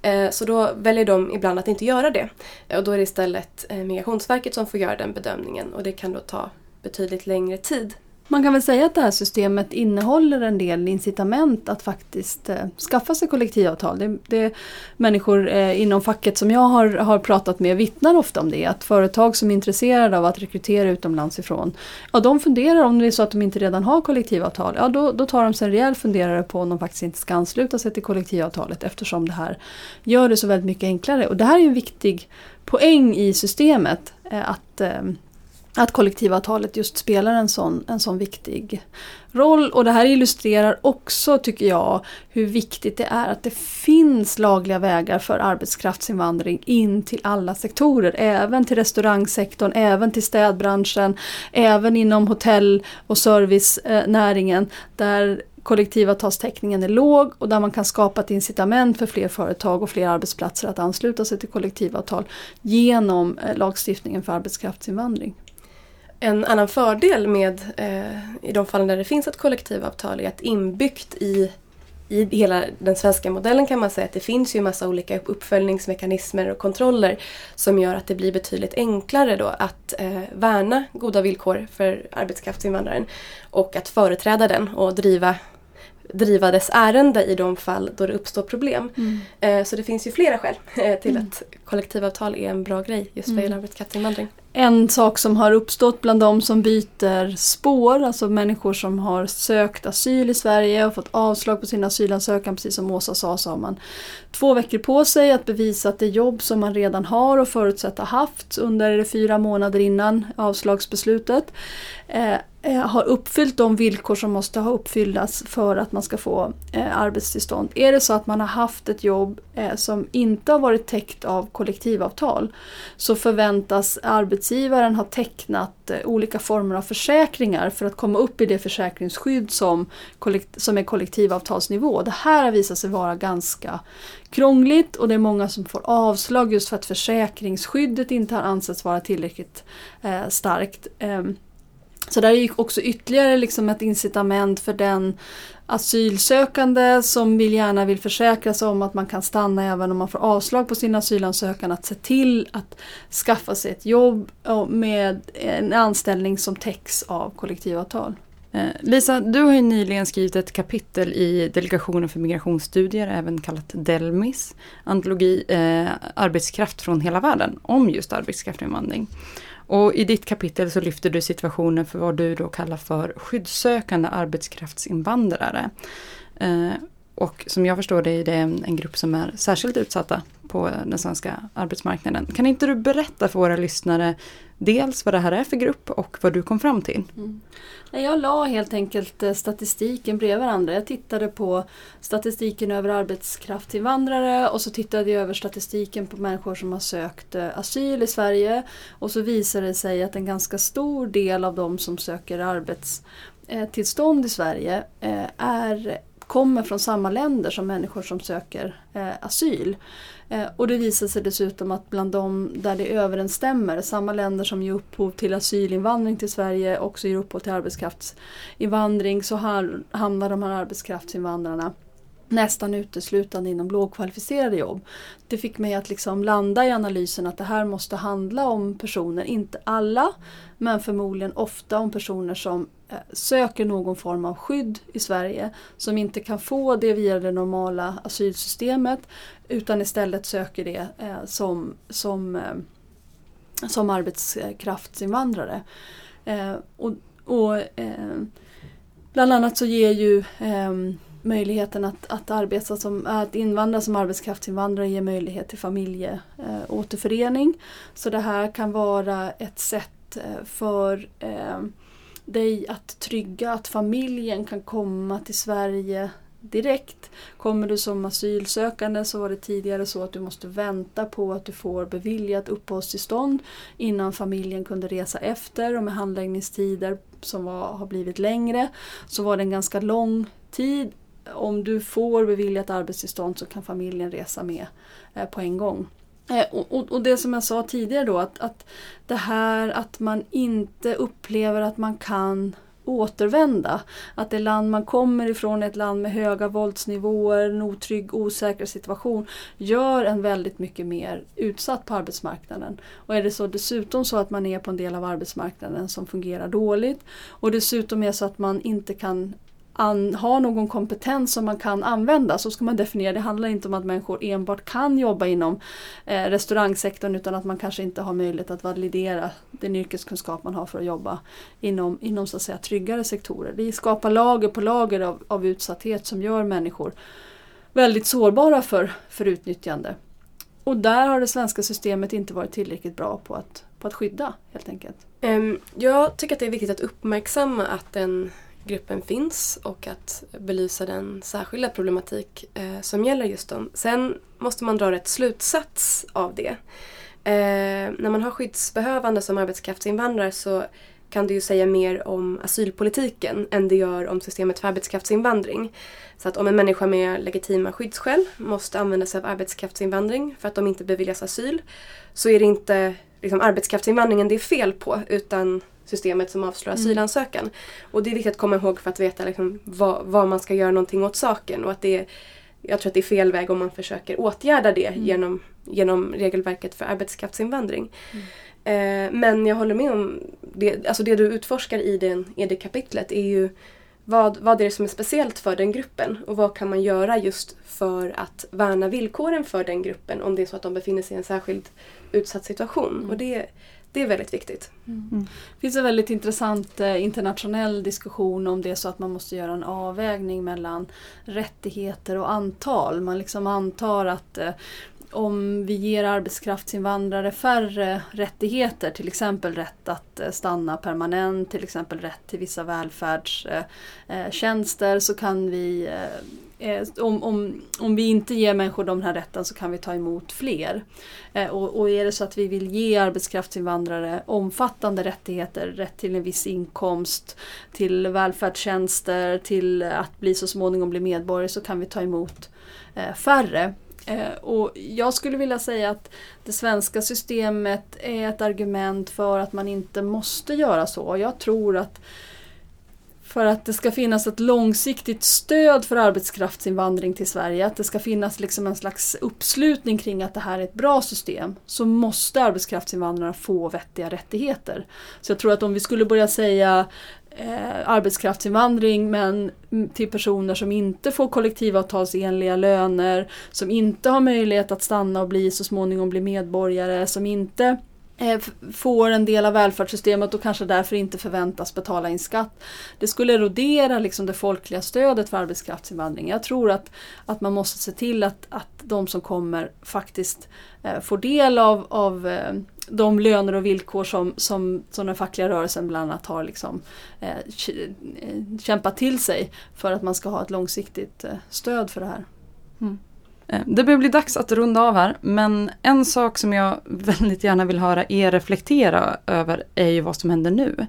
Eh, så då väljer de ibland att inte göra det. Eh, och då är det istället eh, Migrationsverket som får göra den bedömningen och det kan då ta betydligt längre tid man kan väl säga att det här systemet innehåller en del incitament att faktiskt eh, skaffa sig kollektivavtal. Det, det, människor eh, inom facket som jag har, har pratat med vittnar ofta om det. Att företag som är intresserade av att rekrytera utomlands ifrån, ja de funderar om det är så att de inte redan har kollektivavtal. Ja då, då tar de sig en rejäl funderare på om de faktiskt inte ska ansluta sig till kollektivavtalet eftersom det här gör det så väldigt mycket enklare. Och det här är en viktig poäng i systemet. Eh, att eh, att kollektivavtalet just spelar en sån, en sån viktig roll. Och det här illustrerar också, tycker jag, hur viktigt det är att det finns lagliga vägar för arbetskraftsinvandring in till alla sektorer. Även till restaurangsektorn, även till städbranschen, även inom hotell och servicenäringen där kollektivavtalstäckningen är låg och där man kan skapa ett incitament för fler företag och fler arbetsplatser att ansluta sig till kollektivavtal genom eh, lagstiftningen för arbetskraftsinvandring. En annan fördel med eh, i de fallen där det finns ett kollektivavtal är att inbyggt i, i hela den svenska modellen kan man säga att det finns ju massa olika uppföljningsmekanismer och kontroller som gör att det blir betydligt enklare då att eh, värna goda villkor för arbetskraftsinvandraren och att företräda den och driva driva dess ärende i de fall då det uppstår problem. Mm. Eh, så det finns ju flera skäl eh, till mm. att kollektivavtal är en bra grej just vad mm. gäller arbetskraftsinvandring. En sak som har uppstått bland de som byter spår, alltså människor som har sökt asyl i Sverige och fått avslag på sin asylansökan, precis som Åsa sa, så har man två veckor på sig att bevisa att det jobb som man redan har och förutsätta haft under fyra månader innan avslagsbeslutet. Eh, Eh, har uppfyllt de villkor som måste ha uppfyllas för att man ska få eh, arbetstillstånd. Är det så att man har haft ett jobb eh, som inte har varit täckt av kollektivavtal så förväntas arbetsgivaren ha tecknat eh, olika former av försäkringar för att komma upp i det försäkringsskydd som, som är kollektivavtalsnivå. Det här har visat sig vara ganska krångligt och det är många som får avslag just för att försäkringsskyddet inte har ansetts vara tillräckligt eh, starkt. Ehm, så där är också ytterligare liksom ett incitament för den asylsökande som vill gärna vill försäkra sig om att man kan stanna även om man får avslag på sin asylansökan att se till att skaffa sig ett jobb med en anställning som täcks av kollektivavtal. Eh, Lisa, du har ju nyligen skrivit ett kapitel i Delegationen för migrationsstudier, även kallat Delmis, antologi eh, Arbetskraft från hela världen, om just arbetskraftsinvandring. Och i ditt kapitel så lyfter du situationen för vad du då kallar för skyddssökande arbetskraftsinvandrare. Eh, och som jag förstår det är det en grupp som är särskilt utsatta på den svenska arbetsmarknaden. Kan inte du berätta för våra lyssnare dels vad det här är för grupp och vad du kom fram till? Mm. Jag la helt enkelt eh, statistiken bredvid varandra. Jag tittade på statistiken över arbetskraftsinvandrare och så tittade jag över statistiken på människor som har sökt eh, asyl i Sverige. Och så visade det sig att en ganska stor del av de som söker arbetstillstånd eh, i Sverige är kommer från samma länder som människor som söker eh, asyl. Eh, och det visar sig dessutom att bland de där det överensstämmer, samma länder som ger upphov till asylinvandring till Sverige också ger upphov till arbetskraftsinvandring, så hamnar de här arbetskraftsinvandrarna nästan uteslutande inom lågkvalificerade jobb. Det fick mig att liksom landa i analysen att det här måste handla om personer, inte alla, men förmodligen ofta om personer som eh, söker någon form av skydd i Sverige som inte kan få det via det normala asylsystemet utan istället söker det eh, som, som eh, som arbetskraftsinvandrare. Och, och bland annat så ger ju ehm, möjligheten att, att arbeta som, att invandra som arbetskraftsinvandrare ger möjlighet till familjeåterförening. Eh, så det här kan vara ett sätt eh, för eh, dig att trygga att familjen kan komma till Sverige direkt. Kommer du som asylsökande så var det tidigare så att du måste vänta på att du får beviljat uppehållstillstånd innan familjen kunde resa efter och med handläggningstider som var, har blivit längre så var det en ganska lång tid. Om du får beviljat arbetstillstånd så kan familjen resa med eh, på en gång. Eh, och, och, och, det som jag sa tidigare då att, att det här att man inte upplever att man kan återvända. Att det land man kommer ifrån är ett land med höga våldsnivåer, en otrygg, osäker situation gör en väldigt mycket mer utsatt på arbetsmarknaden. Och är det så dessutom så att man är på en del av arbetsmarknaden som fungerar dåligt och dessutom är så att man inte kan an, har någon kompetens som man kan använda så ska man definiera. Det handlar inte om att människor enbart kan jobba inom eh, restaurangsektorn utan att man kanske inte har möjlighet att validera den yrkeskunskap man har för att jobba inom, inom så att säga, tryggare sektorer. Vi skapar lager på lager av, av utsatthet som gör människor väldigt sårbara för, för utnyttjande. Och där har det svenska systemet inte varit tillräckligt bra på att, på att skydda helt enkelt. Ehm, jag tycker att det är viktigt att uppmärksamma att den gruppen finns och att belysa den särskilda problematik eh, som gäller just dem. Sen måste man dra rätt slutsats av det. Eh, när man har skyddsbehövande som arbetskraftsinvandrare så kan det ju säga mer om asylpolitiken än det gör om systemet för arbetskraftsinvandring. Så att om en människa med legitima skyddsskäl måste använda sig av arbetskraftsinvandring för att de inte beviljas asyl så är det inte liksom, arbetskraftsinvandringen det är fel på utan systemet som avslår mm. asylansökan. Och det är viktigt att komma ihåg för att veta liksom vad, vad, man ska göra någonting åt saken. Och att det är, jag tror att det är fel väg om man försöker åtgärda det mm. genom, genom regelverket för arbetskraftsinvandring. Mm. Eh, men jag håller med om det, alltså det du utforskar i, den, i det kapitlet är ju vad, vad är det som är speciellt för den gruppen och vad kan man göra just för att värna villkoren för den gruppen om det är så att de befinner sig i en särskilt utsatt situation. Mm. Och det, det är väldigt viktigt. Mm. Det finns en väldigt intressant eh, internationell diskussion om det är så att man måste göra en avvägning mellan rättigheter och antal. Man liksom antar att eh, om vi ger arbetskraftsinvandrare färre rättigheter, till exempel rätt att eh, stanna permanent, till exempel rätt till vissa välfärdstjänster, eh, eh, så kan vi om, om, om vi inte ger människor den här rätten så kan vi ta emot fler. Och, och, är det så att vi vill ge arbetskraftsinvandrare omfattande rättigheter, rätt till en viss inkomst, till välfärdstjänster, till att bli så småningom bli medborgare så kan vi ta emot färre. Eh, och jag skulle vilja säga att det svenska systemet är ett argument för att man inte måste göra så. Jag tror att för att det ska finnas ett långsiktigt stöd för arbetskraftsinvandring till Sverige, att det ska finnas liksom en slags uppslutning kring att det här är ett bra system, så måste arbetskraftsinvandrarna få vettiga rättigheter. Så jag tror att om vi skulle börja säga eh, arbetskraftsinvandring men till personer som inte får kollektivavtalsenliga löner, som inte har möjlighet att stanna och bli så småningom bli medborgare, som inte Eh, får en del av välfärdssystemet och kanske därför inte förväntas betala in skatt. Det skulle erodera liksom det folkliga stödet för arbetskraftsinvandring. Jag tror att, att man måste se till att, att de som kommer faktiskt eh, får del av, av eh, de löner och villkor som, som, som den fackliga rörelsen bland annat har liksom, eh, eh, kämpat till sig för att man ska ha ett långsiktigt eh, stöd för det här. Mm. Eh, det börjar bli dags att runda av här, men en sak som jag väldigt gärna vill höra er reflektera över är ju vad som händer nu.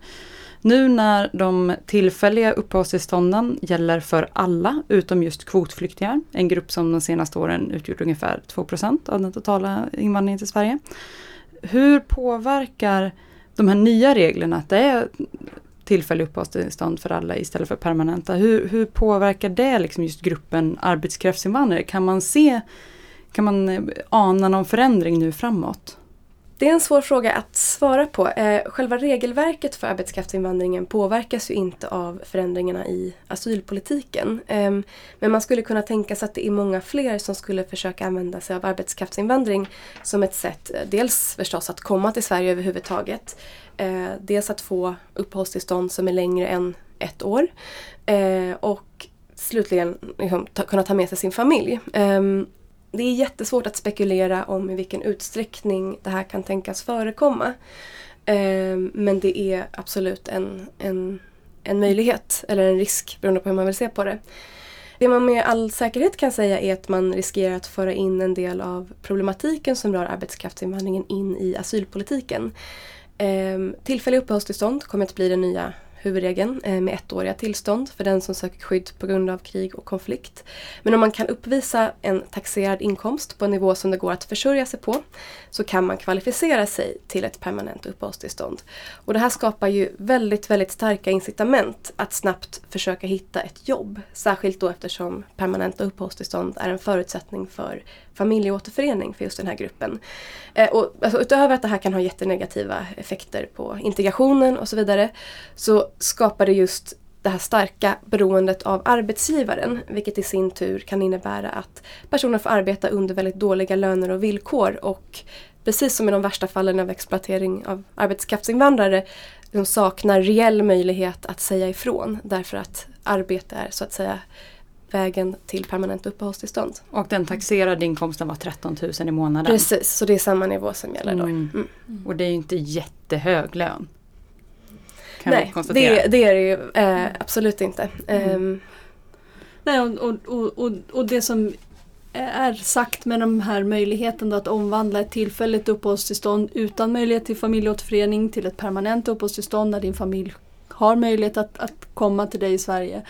Nu när de tillfälliga uppehållstillstånden gäller för alla utom just kvotflyktingar, en grupp som de senaste åren utgjort ungefär 2% av den totala invandringen till Sverige. Hur påverkar de här nya reglerna, att det är tillfälliga uppehållstillstånd för alla istället för permanenta. Hur, hur påverkar det liksom just gruppen arbetskraftsinvandrare? Kan man se, kan man eh, ana någon förändring nu framåt? Det är en svår fråga att svara på. Eh, själva regelverket för arbetskraftsinvandringen påverkas ju inte av förändringarna i asylpolitiken. Ehm, men man skulle kunna tänka sig att det är många fler som skulle försöka använda sig av arbetskraftsinvandring som ett sätt, eh, dels förstås att komma till Sverige överhuvudtaget. Eh, dels att få uppehållstillstånd som är längre än ett år. Och slutligen liksom, ta, kunna ta med sig sin familj. Ehm, det är jättesvårt att spekulera om i vilken utsträckning det här kan tänkas förekomma. Ehm, men det är absolut en, en, en möjlighet eller en risk beroende på hur man vill se på det. Det man med all säkerhet kan säga är att man riskerar att föra in en del av problematiken som rör arbetskraftsinvandringen in i asylpolitiken. Ehm, um, tillfälliga uppehållstillstånd kommer att bli den nya huvudregeln eh, med ettåriga tillstånd för den som söker skydd på grund av krig och konflikt. Men om man kan uppvisa en taxerad inkomst på en nivå som det går att försörja sig på så kan man kvalificera sig till ett permanent uppehållstillstånd. Och det här skapar ju väldigt, väldigt starka incitament att snabbt försöka hitta ett jobb. Särskilt då eftersom permanenta uppehållstillstånd är en förutsättning för familjeåterförening för just den här gruppen. Eh, och alltså, utöver att det här kan ha jättenegativa effekter på integrationen och så vidare så skapar det just det här starka beroendet av arbetsgivaren vilket i sin tur kan innebära att personer får arbeta under väldigt dåliga löner och villkor och precis som i de värsta fallen av exploatering av arbetskraftsinvandrare de saknar reell möjlighet att säga ifrån därför att arbete är så att säga vägen till permanent uppehållstillstånd. Och den taxerade inkomsten var 13 000 i månaden? Precis, så det är samma nivå som gäller då. Mm. Mm. Och det är ju inte jättehög lön. Nej, det, det, är det ju eh, absolut inte. Mm. Um, Nej, och, och, och, och det som är sagt med de här möjligheten att omvandla ett tillfälligt uppehållstillstånd utan möjlighet till familjeåterförening till ett permanent uppehållstillstånd när din familj har möjlighet att, att komma till dig i Sverige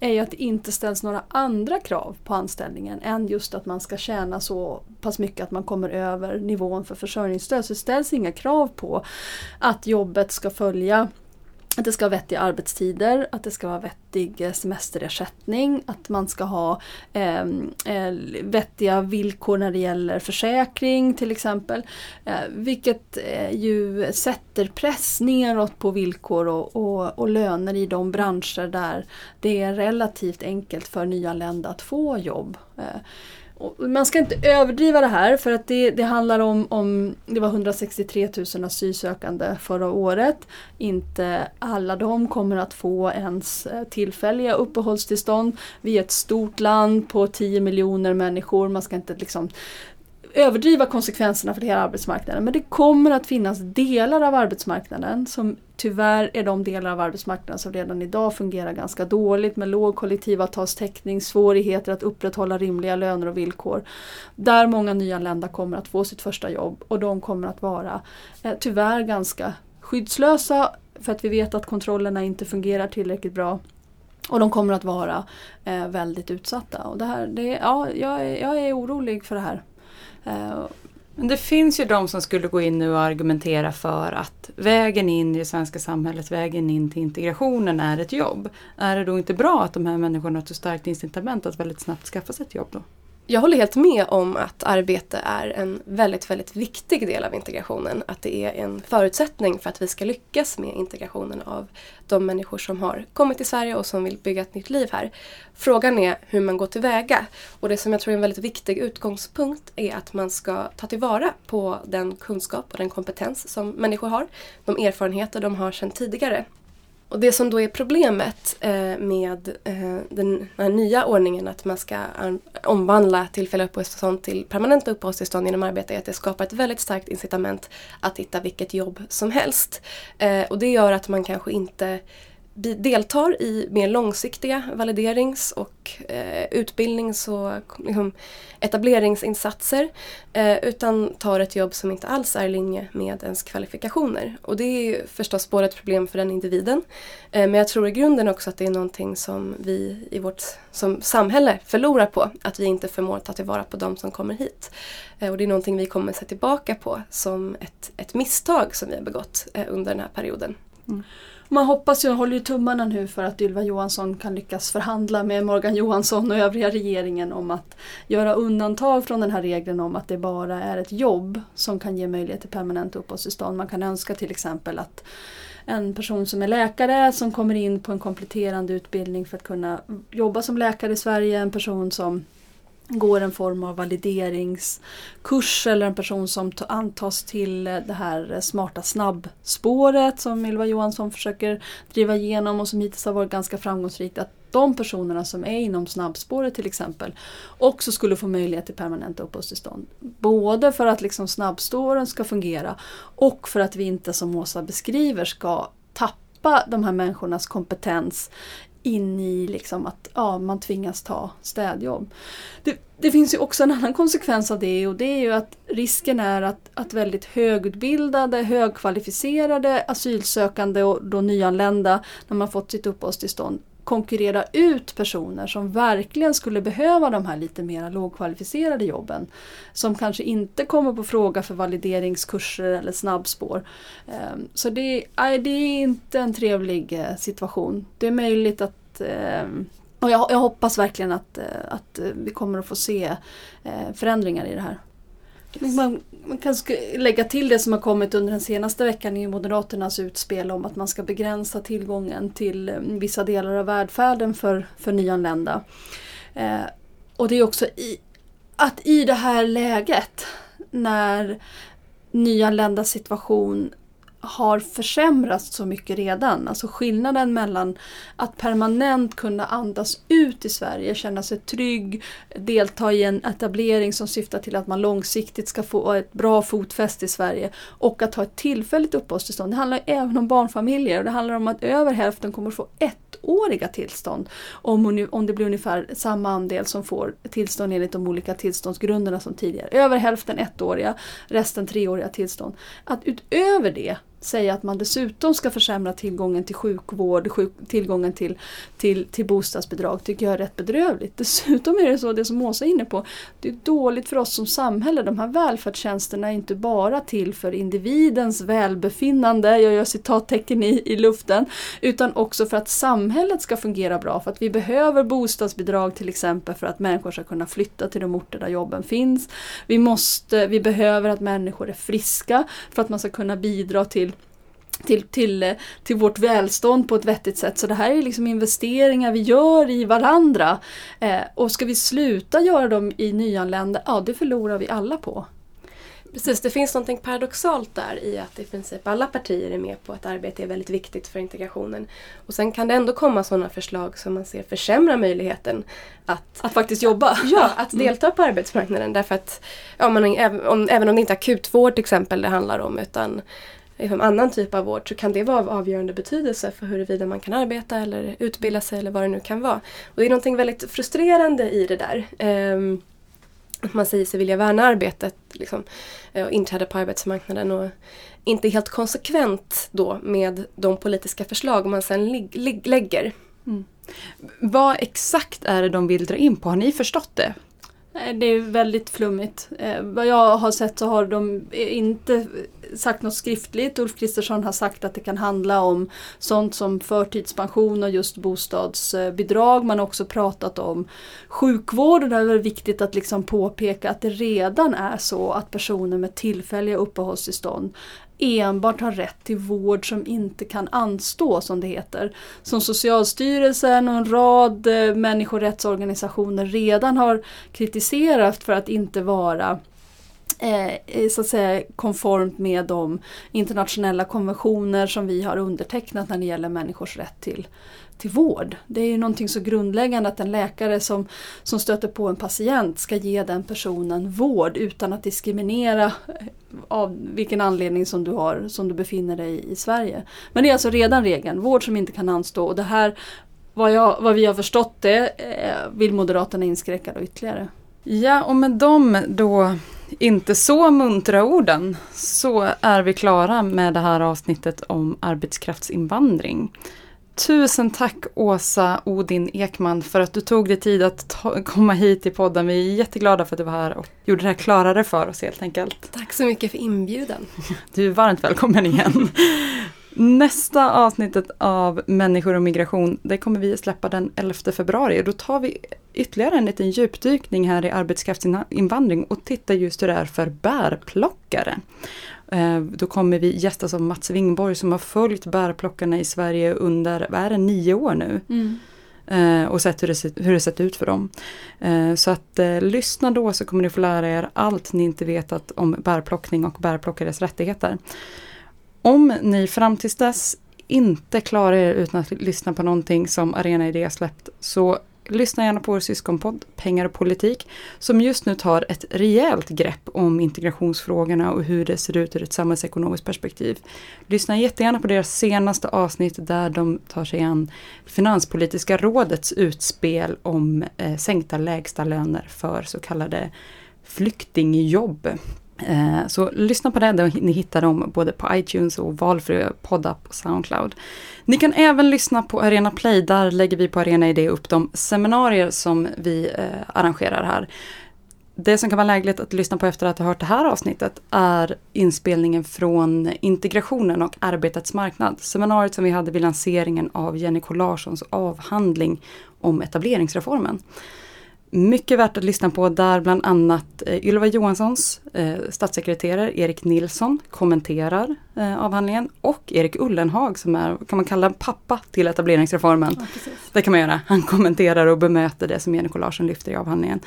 är ju att det inte ställs några andra krav på anställningen än just att man ska tjäna så pass mycket att man kommer över nivån för försörjningsstöd. Så det ställs inga krav på att jobbet ska följa att det ska vara vettiga arbetstider, att det ska vara vettig eh, semesterersättning, att man ska ha ehm, eh, vettiga villkor när det gäller försäkring till exempel. Eh, vilket eh, ju sätter press neråt på villkor och, och, och, löner i de branscher där det är relativt enkelt för nyanlända att få jobb. Eh, man ska inte överdriva det här för att det, det handlar om, om, det var 163 000 asylsökande förra året. Inte alla de kommer att få ens eh, tillfälliga uppehållstillstånd. Vi är ett stort land på 10 miljoner människor. Man ska inte liksom överdriva konsekvenserna för hela arbetsmarknaden men det kommer att finnas delar av arbetsmarknaden som tyvärr är de delar av arbetsmarknaden som redan idag fungerar ganska dåligt med låg kollektivavtalstäckning, svårigheter att upprätthålla rimliga löner och villkor. Där många nyanlända kommer att få sitt första jobb och de kommer att vara eh, tyvärr ganska skyddslösa för att vi vet att kontrollerna inte fungerar tillräckligt bra. Och de kommer att vara eh, väldigt utsatta. Och det här, det, ja, jag, jag är orolig för det här. Eh, men det finns ju de som skulle gå in nu och argumentera för att vägen in i det svenska samhället, vägen in till integrationen är ett jobb. Är det då inte bra att de här människorna har ett så starkt incitament att väldigt snabbt skaffa sig ett jobb då? Jag håller helt med om att arbete är en väldigt, väldigt viktig del av integrationen. Att det är en förutsättning för att vi ska lyckas med integrationen av de människor som har kommit till Sverige och som vill bygga ett nytt liv här. Frågan är hur man går tillväga. Och det som jag tror är en väldigt viktig utgångspunkt är att man ska ta tillvara på den kunskap och den kompetens som människor har. De erfarenheter de har sedan tidigare. Och det som då är problemet eh, med eh, den här nya ordningen att man ska omvandla tillfälliga uppehållstillstånd till permanenta uppehållstillstånd genom arbete är att det skapar ett väldigt starkt incitament att hitta vilket jobb som helst. Eh, och det gör att man kanske inte deltar i mer långsiktiga validerings och eh, utbildnings och liksom, etableringsinsatser eh, utan tar ett jobb som inte alls är i linje med ens kvalifikationer. Och det är ju förstås både ett problem för den individen eh, men jag tror i grunden också att det är någonting som vi i vårt som samhälle förlorar på. Att vi inte förmår ta tillvara på de som kommer hit. Eh, och det är någonting vi kommer se tillbaka på som ett, ett misstag som vi har begått eh, under den här perioden. Mm. Man hoppas ju håller ju tummarna nu för att Ylva Johansson kan lyckas förhandla med Morgan Johansson och övriga regeringen om att göra undantag från den här regeln om att det bara är ett jobb som kan ge möjlighet till permanent uppehållstillstånd. Man kan önska till exempel att en person som är läkare som kommer in på en kompletterande utbildning för att kunna jobba som läkare i Sverige, en person som går en form av valideringskurs eller en person som antas till eh, det här eh, smarta snabbspåret som Ylva Johansson försöker driva igenom och som hittills har varit ganska framgångsrikt. Att de personerna som är inom snabbspåret till exempel också skulle få möjlighet till permanenta uppehållstillstånd. Både för att liksom snabbspåren ska fungera och för att vi inte som Åsa beskriver ska tappa de här människornas kompetens in i liksom att ja, man tvingas ta städjobb. Det, det, finns ju också en annan konsekvens av det och det är ju att risken är att, att väldigt högutbildade, högkvalificerade asylsökande och då nyanlända när man fått sitt uppehållstillstånd konkurrera ut personer som verkligen skulle behöva de här lite mer lågkvalificerade jobben. Som kanske inte kommer på fråga för valideringskurser eller snabbspår. Ehm, så det, det är inte en trevlig eh, situation. Det är möjligt att ehm, och jag, jag hoppas verkligen att, eh, att eh, vi kommer att få se förändringar i det här. Man, man kan lägga till det som har kommit under den senaste veckan i Moderaternas utspel om att man ska begränsa tillgången till eh, vissa delar av välfärden för, för nyanlända. Eh, och det är också i, att i det här läget när nyanländas situation har försämrats så mycket redan. Alltså skillnaden mellan att permanent kunna andas ut i Sverige, känna sig trygg, delta i en etablering som syftar till att man långsiktigt ska få ett bra fotfäste i Sverige och att ha ett tillfälligt uppehållstillstånd. Det handlar även om barnfamiljer och det handlar om att över hälften kommer få ettåriga tillstånd om, om det blir ungefär samma andel som får tillstånd enligt de olika tillståndsgrunderna som tidigare. Över hälften ettåriga, resten treåriga tillstånd. Att utöver det säga att man dessutom ska försämra tillgången till sjukvård, sjuk, tillgången till, till, till bostadsbidrag tycker jag är rätt bedrövligt. Dessutom är det så, det som Åsa är inne på, det är dåligt för oss som samhälle. De här välfärdstjänsterna är inte bara till för individens välbefinnande, jag gör citattecken i, i luften, utan också för att samhället ska fungera bra. För att vi behöver bostadsbidrag till exempel för att människor ska kunna flytta till de orter där jobben finns. Vi, måste, vi behöver att människor är friska för att man ska kunna bidra till till, till, till vårt välstånd på ett vettigt sätt. Så det här är liksom investeringar vi gör i varandra. Eh, och ska vi sluta göra dem i nyanlända, ja det förlorar vi alla på. Precis, det finns något paradoxalt där i att i princip alla partier är med på att arbete är väldigt viktigt för integrationen. Och sen kan det ändå komma sådana förslag som man ser försämra möjligheten att, att faktiskt jobba. Ja, att mm. delta på arbetsmarknaden. Därför att, ja, man, även, om, även om det inte är akutvård till exempel det handlar om utan liksom annan typ av vård så kan det vara av avgörande betydelse för huruvida man kan arbeta eller utbilda sig eller vad det nu kan vara. Och det är någonting väldigt frustrerande i det där. Um, att man säger sig vilja värna arbetet liksom, eh, och inträda på arbetsmarknaden och inte helt konsekvent då med de politiska förslag man sen lägger. Mm. Vad exakt är det de vill dra in på? Har ni förstått det? Det är väldigt flummigt. Eh, vad jag har sett så har de inte sagt något skriftligt. Ulf Kristersson har sagt att det kan handla om sånt som förtidspension och just bostadsbidrag. Man har också pratat om sjukvård och det är viktigt att liksom påpeka att det redan är så att personer med tillfälliga uppehållstillstånd enbart har rätt till vård som inte kan anstå som det heter. Som Socialstyrelsen och en rad eh, människorättsorganisationer redan har kritiserat för att inte vara eh, så att säga konformt med de internationella konventioner som vi har undertecknat när det gäller människors rätt till, till vård. Det är ju någonting så grundläggande att en läkare som, som stöter på en patient ska ge den personen vård utan att diskriminera eh, av vilken anledning som du har som du befinner dig i Sverige. Men det är alltså redan regeln, vård som inte kan anstå och det här vad, jag, vad vi har förstått det eh, vill Moderaterna inskränka då ytterligare. Ja, och med de då inte så muntra orden så är vi klara med det här avsnittet om arbetskraftsinvandring. Tusen tack Åsa Odin Ekman för att du tog dig tid att ta, komma hit till podden. Vi är jätteglada för att du var här och gjorde det här klarare för oss helt enkelt. Tack så mycket för inbjudan. Du är varmt välkommen igen. Nästa avsnittet av Människor och migration, det kommer vi släppa den 11 februari. Då tar vi ytterligare en liten djupdykning här i arbetskraftsinvandring och tittar just hur det är för bärplockare. Eh, då kommer vi gästas av Mats Wingborg som har följt bärplockarna i Sverige under, vad är det, nio år nu. Mm. Eh, och sett hur det, hur det sett ut för dem. Eh, så att eh, lyssna då så kommer ni få lära er allt ni inte vetat om bärplockning och bärplockares rättigheter. Om ni fram tills dess inte klarar er utan att lyssna på någonting som Arena Idé släppt så lyssna gärna på vår syskonpodd Pengar och politik som just nu tar ett rejält grepp om integrationsfrågorna och hur det ser ut ur ett samhällsekonomiskt perspektiv. Lyssna jättegärna på deras senaste avsnitt där de tar sig an Finanspolitiska rådets utspel om eh, sänkta lägsta löner för så kallade flyktingjobb. Eh, så lyssna på det, ni hittar dem både på iTunes och valfri poddapp och Soundcloud. Ni kan även lyssna på Arena Play, där lägger vi på Arena Idé upp de seminarier som vi eh, arrangerar här. Det som kan vara lägligt att lyssna på efter att ha hört det här avsnittet är inspelningen från integrationen och arbetets marknad. Seminariet som vi hade vid lanseringen av Jenny Larssons avhandling om etableringsreformen. Mycket värt att lyssna på där bland annat eh, Ylva Johanssons eh, statssekreterare Erik Nilsson kommenterar eh, avhandlingen och Erik Ullenhag som är, kan man kalla en pappa till etableringsreformen. Ja, det kan man göra. Han kommenterar och bemöter det som Jenny Larsson lyfter i avhandlingen.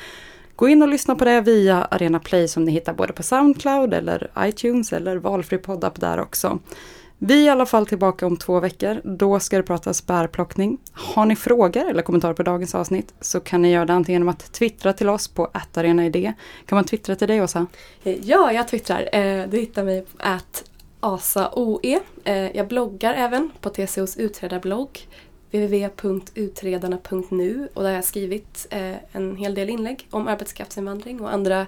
Gå in och lyssna på det via Arena Play som ni hittar både på Soundcloud eller iTunes eller valfri poddapp där också. Vi är i alla fall tillbaka om två veckor. Då ska det pratas bärplockning. Har ni frågor eller kommentarer på dagens avsnitt så kan ni göra det antingen genom att twittra till oss på attarenaidé. Kan man twittra till dig Åsa? Eh, ja, jag twittrar. Eh, du hittar mig på asaoe. Eh, jag bloggar även på TCOs utredarblogg www.utredarna.nu och där har jag skrivit en hel del inlägg om arbetskraftsinvandring och andra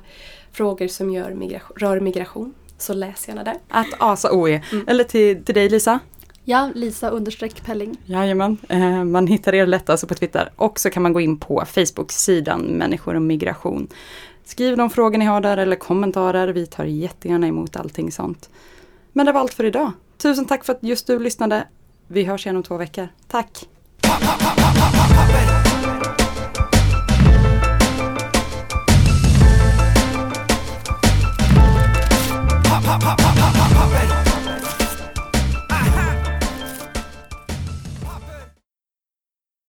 frågor som gör rör migration. Så läs gärna där. Att asa OE. Mm. Eller till, till dig Lisa? Ja, Lisa understreck Pelling. Jajamän, eh, man hittar er lätt alltså på Twitter. Och så kan man gå in på Facebook-sidan Människor och migration. Skriv de frågor ni har där eller kommentarer. Vi tar jättegärna emot allting sånt. Men det var allt för idag. Tusen tack för att just du lyssnade. Vi hörs igen om två veckor. Tack!